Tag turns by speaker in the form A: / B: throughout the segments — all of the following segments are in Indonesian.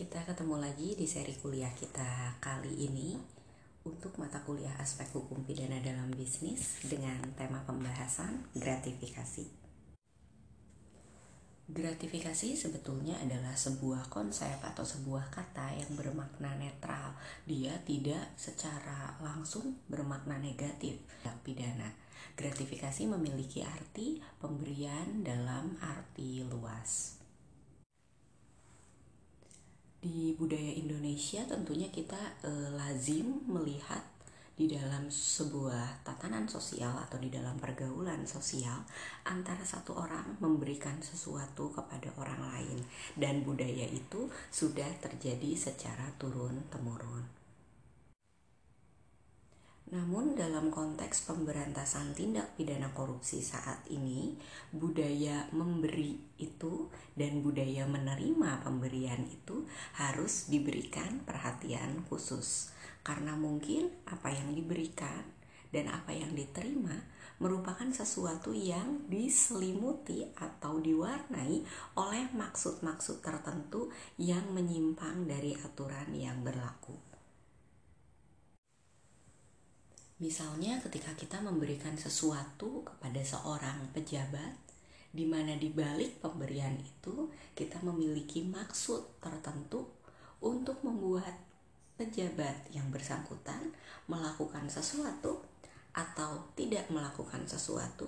A: Kita ketemu lagi di seri kuliah kita kali ini untuk mata kuliah aspek hukum pidana dalam bisnis dengan tema pembahasan gratifikasi. Gratifikasi sebetulnya adalah sebuah konsep atau sebuah kata yang bermakna netral. Dia tidak secara langsung bermakna negatif dalam pidana. Gratifikasi memiliki arti pemberian dalam arti luas di budaya Indonesia tentunya kita e, lazim melihat di dalam sebuah tatanan sosial atau di dalam pergaulan sosial antara satu orang memberikan sesuatu kepada orang lain dan budaya itu sudah terjadi secara turun temurun. Namun dalam konteks pemberantasan tindak pidana korupsi saat ini, budaya memberi itu dan budaya menerima pemberian itu harus diberikan perhatian khusus. Karena mungkin apa yang diberikan dan apa yang diterima merupakan sesuatu yang diselimuti atau diwarnai oleh maksud-maksud tertentu yang menyimpang dari aturan yang berlaku. Misalnya ketika kita memberikan sesuatu kepada seorang pejabat, di mana di balik pemberian itu kita memiliki maksud tertentu untuk membuat pejabat yang bersangkutan melakukan sesuatu atau tidak melakukan sesuatu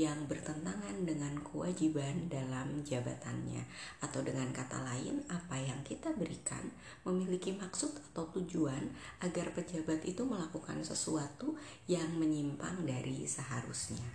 A: yang bertentangan dengan kewajiban dalam jabatannya atau dengan kata lain apa yang kita berikan memiliki maksud atau tujuan agar pejabat itu melakukan sesuatu yang menyimpang dari seharusnya.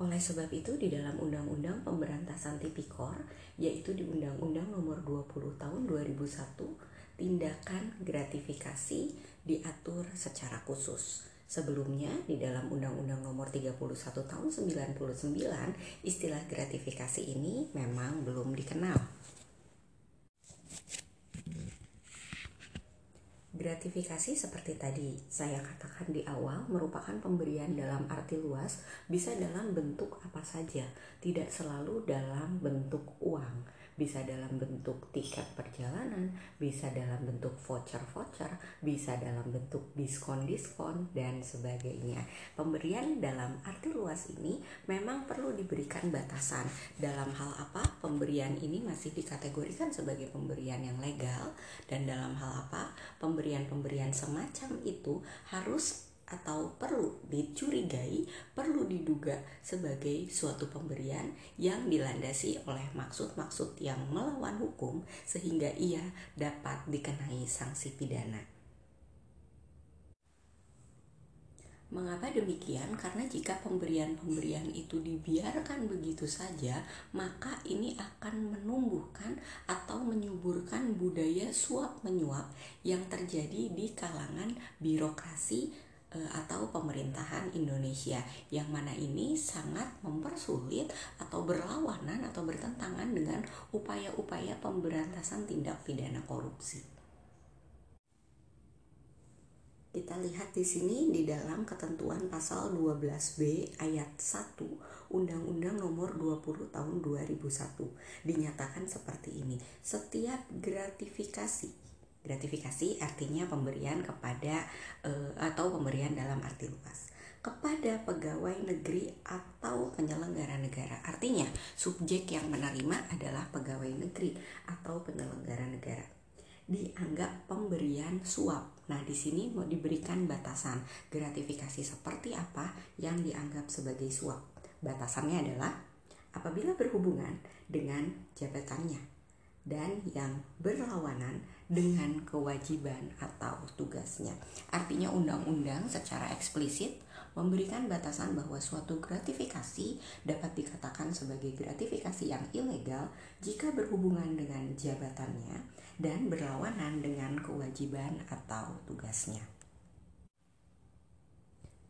A: Oleh sebab itu di dalam Undang-Undang Pemberantasan Tipikor yaitu di Undang-Undang Nomor 20 Tahun 2001 tindakan gratifikasi diatur secara khusus Sebelumnya di dalam Undang-Undang Nomor 31 Tahun 99 istilah gratifikasi ini memang belum dikenal. Gratifikasi seperti tadi saya katakan di awal merupakan pemberian dalam arti luas bisa dalam bentuk apa saja, tidak selalu dalam bentuk uang bisa dalam bentuk tiket perjalanan, bisa dalam bentuk voucher-voucher, bisa dalam bentuk diskon-diskon, dan sebagainya. Pemberian dalam arti luas ini memang perlu diberikan batasan. Dalam hal apa pemberian ini masih dikategorikan sebagai pemberian yang legal, dan dalam hal apa pemberian-pemberian semacam itu harus atau perlu dicurigai, perlu diduga sebagai suatu pemberian yang dilandasi oleh maksud-maksud yang melawan hukum sehingga ia dapat dikenai sanksi pidana. Mengapa demikian? Karena jika pemberian-pemberian itu dibiarkan begitu saja, maka ini akan menumbuhkan atau menyuburkan budaya suap menyuap yang terjadi di kalangan birokrasi Eh, atau pemerintahan Indonesia yang mana ini sangat mempersulit atau berlawanan atau bertentangan dengan upaya-upaya pemberantasan tindak pidana korupsi. Kita lihat di sini di dalam ketentuan pasal 12B ayat 1 Undang-Undang Nomor 20 Tahun 2001 dinyatakan seperti ini. Setiap gratifikasi Gratifikasi artinya pemberian kepada uh, atau pemberian dalam arti luas kepada pegawai negeri atau penyelenggara negara. Artinya, subjek yang menerima adalah pegawai negeri atau penyelenggara negara. Dianggap pemberian suap. Nah, di sini mau diberikan batasan gratifikasi seperti apa yang dianggap sebagai suap. Batasannya adalah apabila berhubungan dengan jabatannya dan yang berlawanan dengan kewajiban atau tugasnya. Artinya undang-undang secara eksplisit memberikan batasan bahwa suatu gratifikasi dapat dikatakan sebagai gratifikasi yang ilegal jika berhubungan dengan jabatannya dan berlawanan dengan kewajiban atau tugasnya.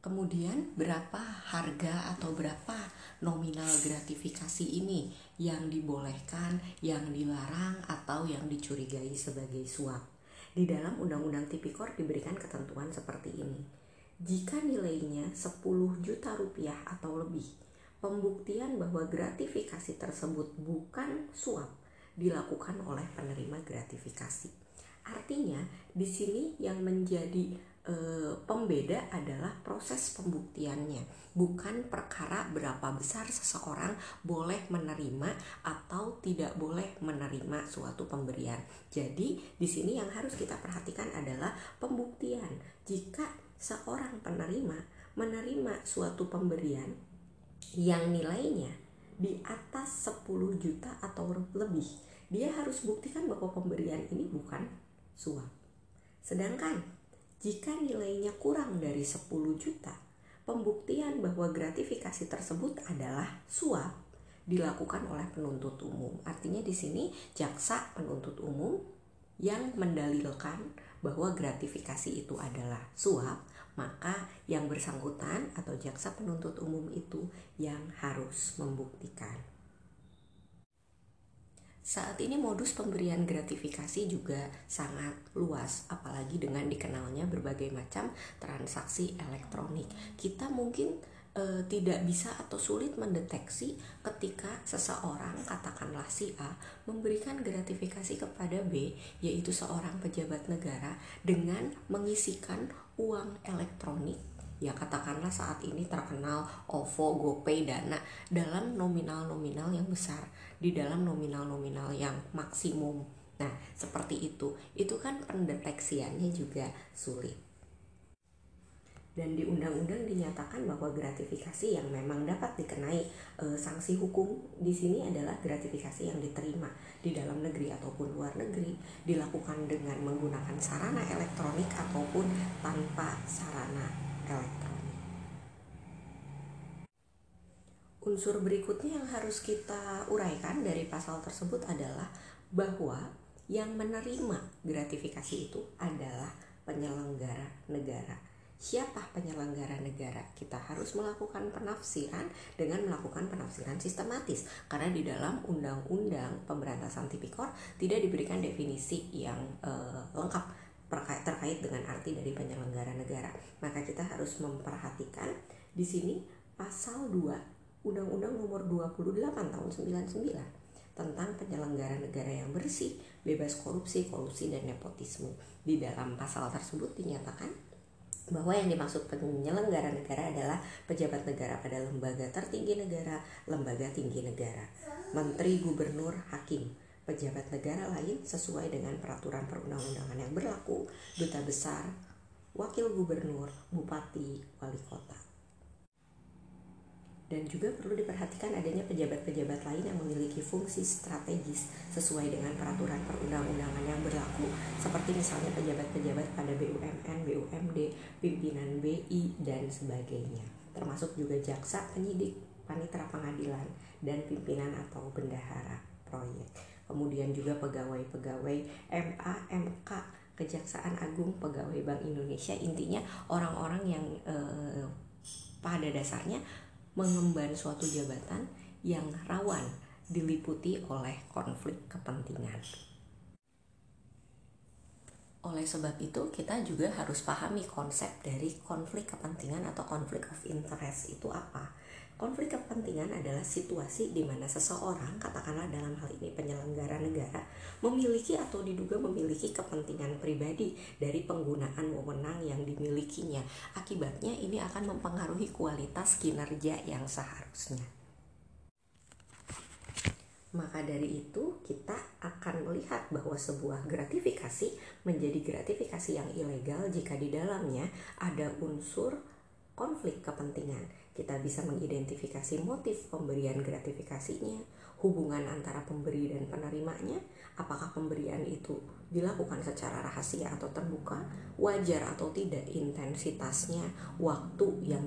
A: Kemudian berapa harga atau berapa nominal gratifikasi ini yang dibolehkan, yang dilarang atau yang dicurigai sebagai suap. Di dalam Undang-Undang Tipikor diberikan ketentuan seperti ini. Jika nilainya 10 juta rupiah atau lebih, pembuktian bahwa gratifikasi tersebut bukan suap dilakukan oleh penerima gratifikasi. Artinya, di sini yang menjadi e, pembeda adalah proses pembuktiannya, bukan perkara berapa besar seseorang boleh menerima atau tidak boleh menerima suatu pemberian. Jadi, di sini yang harus kita perhatikan adalah pembuktian. Jika seorang penerima menerima suatu pemberian yang nilainya di atas 10 juta atau lebih, dia harus buktikan bahwa pemberian ini bukan suap. Sedangkan jika nilainya kurang dari 10 juta, pembuktian bahwa gratifikasi tersebut adalah suap dilakukan oleh penuntut umum. Artinya di sini jaksa penuntut umum yang mendalilkan bahwa gratifikasi itu adalah suap, maka yang bersangkutan atau jaksa penuntut umum itu yang harus membuktikan. Saat ini modus pemberian gratifikasi juga sangat luas, apalagi dengan dikenalnya berbagai macam transaksi elektronik. Kita mungkin e, tidak bisa atau sulit mendeteksi ketika seseorang, katakanlah si A, memberikan gratifikasi kepada B, yaitu seorang pejabat negara, dengan mengisikan uang elektronik ya katakanlah saat ini terkenal OVO, GoPay, Dana dalam nominal-nominal yang besar di dalam nominal-nominal yang maksimum. Nah, seperti itu. Itu kan pendeteksiannya juga sulit. Dan di undang-undang dinyatakan bahwa gratifikasi yang memang dapat dikenai e, sanksi hukum di sini adalah gratifikasi yang diterima di dalam negeri ataupun luar negeri dilakukan dengan menggunakan sarana elektronik ataupun tanpa sarana Unsur berikutnya yang harus kita uraikan dari pasal tersebut adalah bahwa yang menerima gratifikasi itu adalah penyelenggara negara. Siapa penyelenggara negara? Kita harus melakukan penafsiran dengan melakukan penafsiran sistematis karena di dalam Undang-Undang Pemberantasan Tipikor tidak diberikan definisi yang uh, lengkap terkait dengan arti dari penyelenggara negara. Maka kita harus memperhatikan di sini pasal 2 Undang-Undang Nomor 28 Tahun 99 tentang penyelenggara negara yang bersih, bebas korupsi, kolusi dan nepotisme. Di dalam pasal tersebut dinyatakan bahwa yang dimaksud penyelenggara negara adalah pejabat negara pada lembaga tertinggi negara, lembaga tinggi negara, menteri, gubernur, hakim, pejabat negara lain sesuai dengan peraturan perundang-undangan yang berlaku, duta besar, wakil gubernur, bupati, wali kota. Dan juga perlu diperhatikan adanya pejabat-pejabat lain yang memiliki fungsi strategis sesuai dengan peraturan perundang-undangan yang berlaku. Seperti misalnya pejabat-pejabat pada BUMN, BUMD, pimpinan BI dan sebagainya. Termasuk juga jaksa, penyidik, panitera pengadilan dan pimpinan atau bendahara proyek kemudian juga pegawai-pegawai MA, MK, Kejaksaan Agung, pegawai Bank Indonesia intinya orang-orang yang eh, pada dasarnya mengemban suatu jabatan yang rawan diliputi oleh konflik kepentingan. Oleh sebab itu, kita juga harus pahami konsep dari konflik kepentingan atau konflik of interest itu apa. Konflik kepentingan adalah situasi di mana seseorang, katakanlah dalam hal ini penyelenggara negara, memiliki atau diduga memiliki kepentingan pribadi dari penggunaan wewenang yang dimilikinya. Akibatnya ini akan mempengaruhi kualitas kinerja yang seharusnya. Maka dari itu kita akan melihat bahwa sebuah gratifikasi menjadi gratifikasi yang ilegal jika di dalamnya ada unsur konflik kepentingan. Kita bisa mengidentifikasi motif pemberian gratifikasinya, hubungan antara pemberi dan penerimanya, apakah pemberian itu dilakukan secara rahasia atau terbuka, wajar atau tidak intensitasnya, waktu yang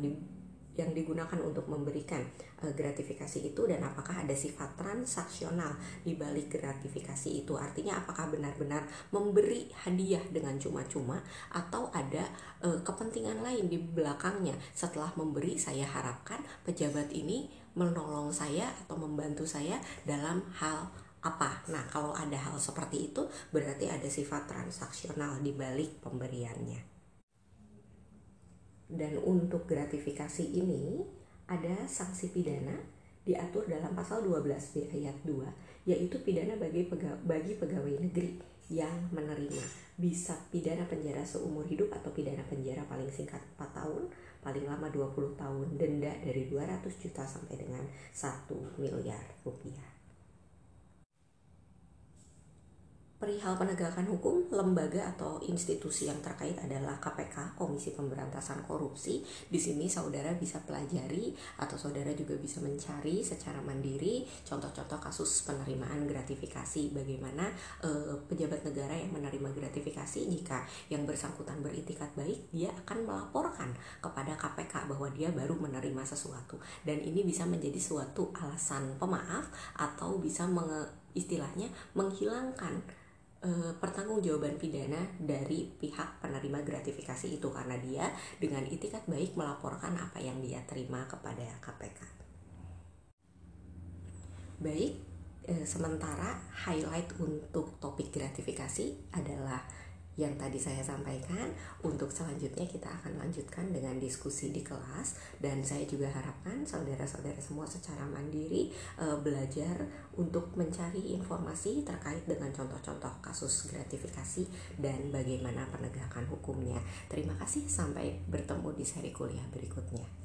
A: yang digunakan untuk memberikan uh, gratifikasi itu dan apakah ada sifat transaksional di balik gratifikasi itu artinya apakah benar-benar memberi hadiah dengan cuma-cuma atau ada uh, kepentingan lain di belakangnya setelah memberi saya harapkan pejabat ini menolong saya atau membantu saya dalam hal apa. Nah, kalau ada hal seperti itu berarti ada sifat transaksional di balik pemberiannya. Dan untuk gratifikasi ini ada sanksi pidana diatur dalam pasal 12B ayat 2 yaitu pidana bagi pegawai, bagi pegawai negeri yang menerima bisa pidana penjara seumur hidup atau pidana penjara paling singkat 4 tahun, paling lama 20 tahun, denda dari 200 juta sampai dengan 1 miliar rupiah. Perihal penegakan hukum, lembaga atau institusi yang terkait adalah KPK, Komisi Pemberantasan Korupsi. Di sini saudara bisa pelajari atau saudara juga bisa mencari secara mandiri contoh-contoh kasus penerimaan gratifikasi. Bagaimana e, pejabat negara yang menerima gratifikasi jika yang bersangkutan beritikat baik, dia akan melaporkan kepada KPK bahwa dia baru menerima sesuatu. Dan ini bisa menjadi suatu alasan pemaaf atau bisa menge, istilahnya menghilangkan Eh, pertanggungjawaban pidana dari pihak penerima gratifikasi itu karena dia dengan itikat baik melaporkan apa yang dia terima kepada KPK. Baik, e, sementara highlight untuk topik gratifikasi adalah yang tadi saya sampaikan. Untuk selanjutnya kita akan lanjutkan dengan diskusi di kelas dan saya juga harapkan saudara-saudara semua secara mandiri e, belajar untuk mencari informasi terkait dengan contoh-contoh kasus gratifikasi dan bagaimana penegakan hukumnya. Terima kasih sampai bertemu di seri kuliah berikutnya.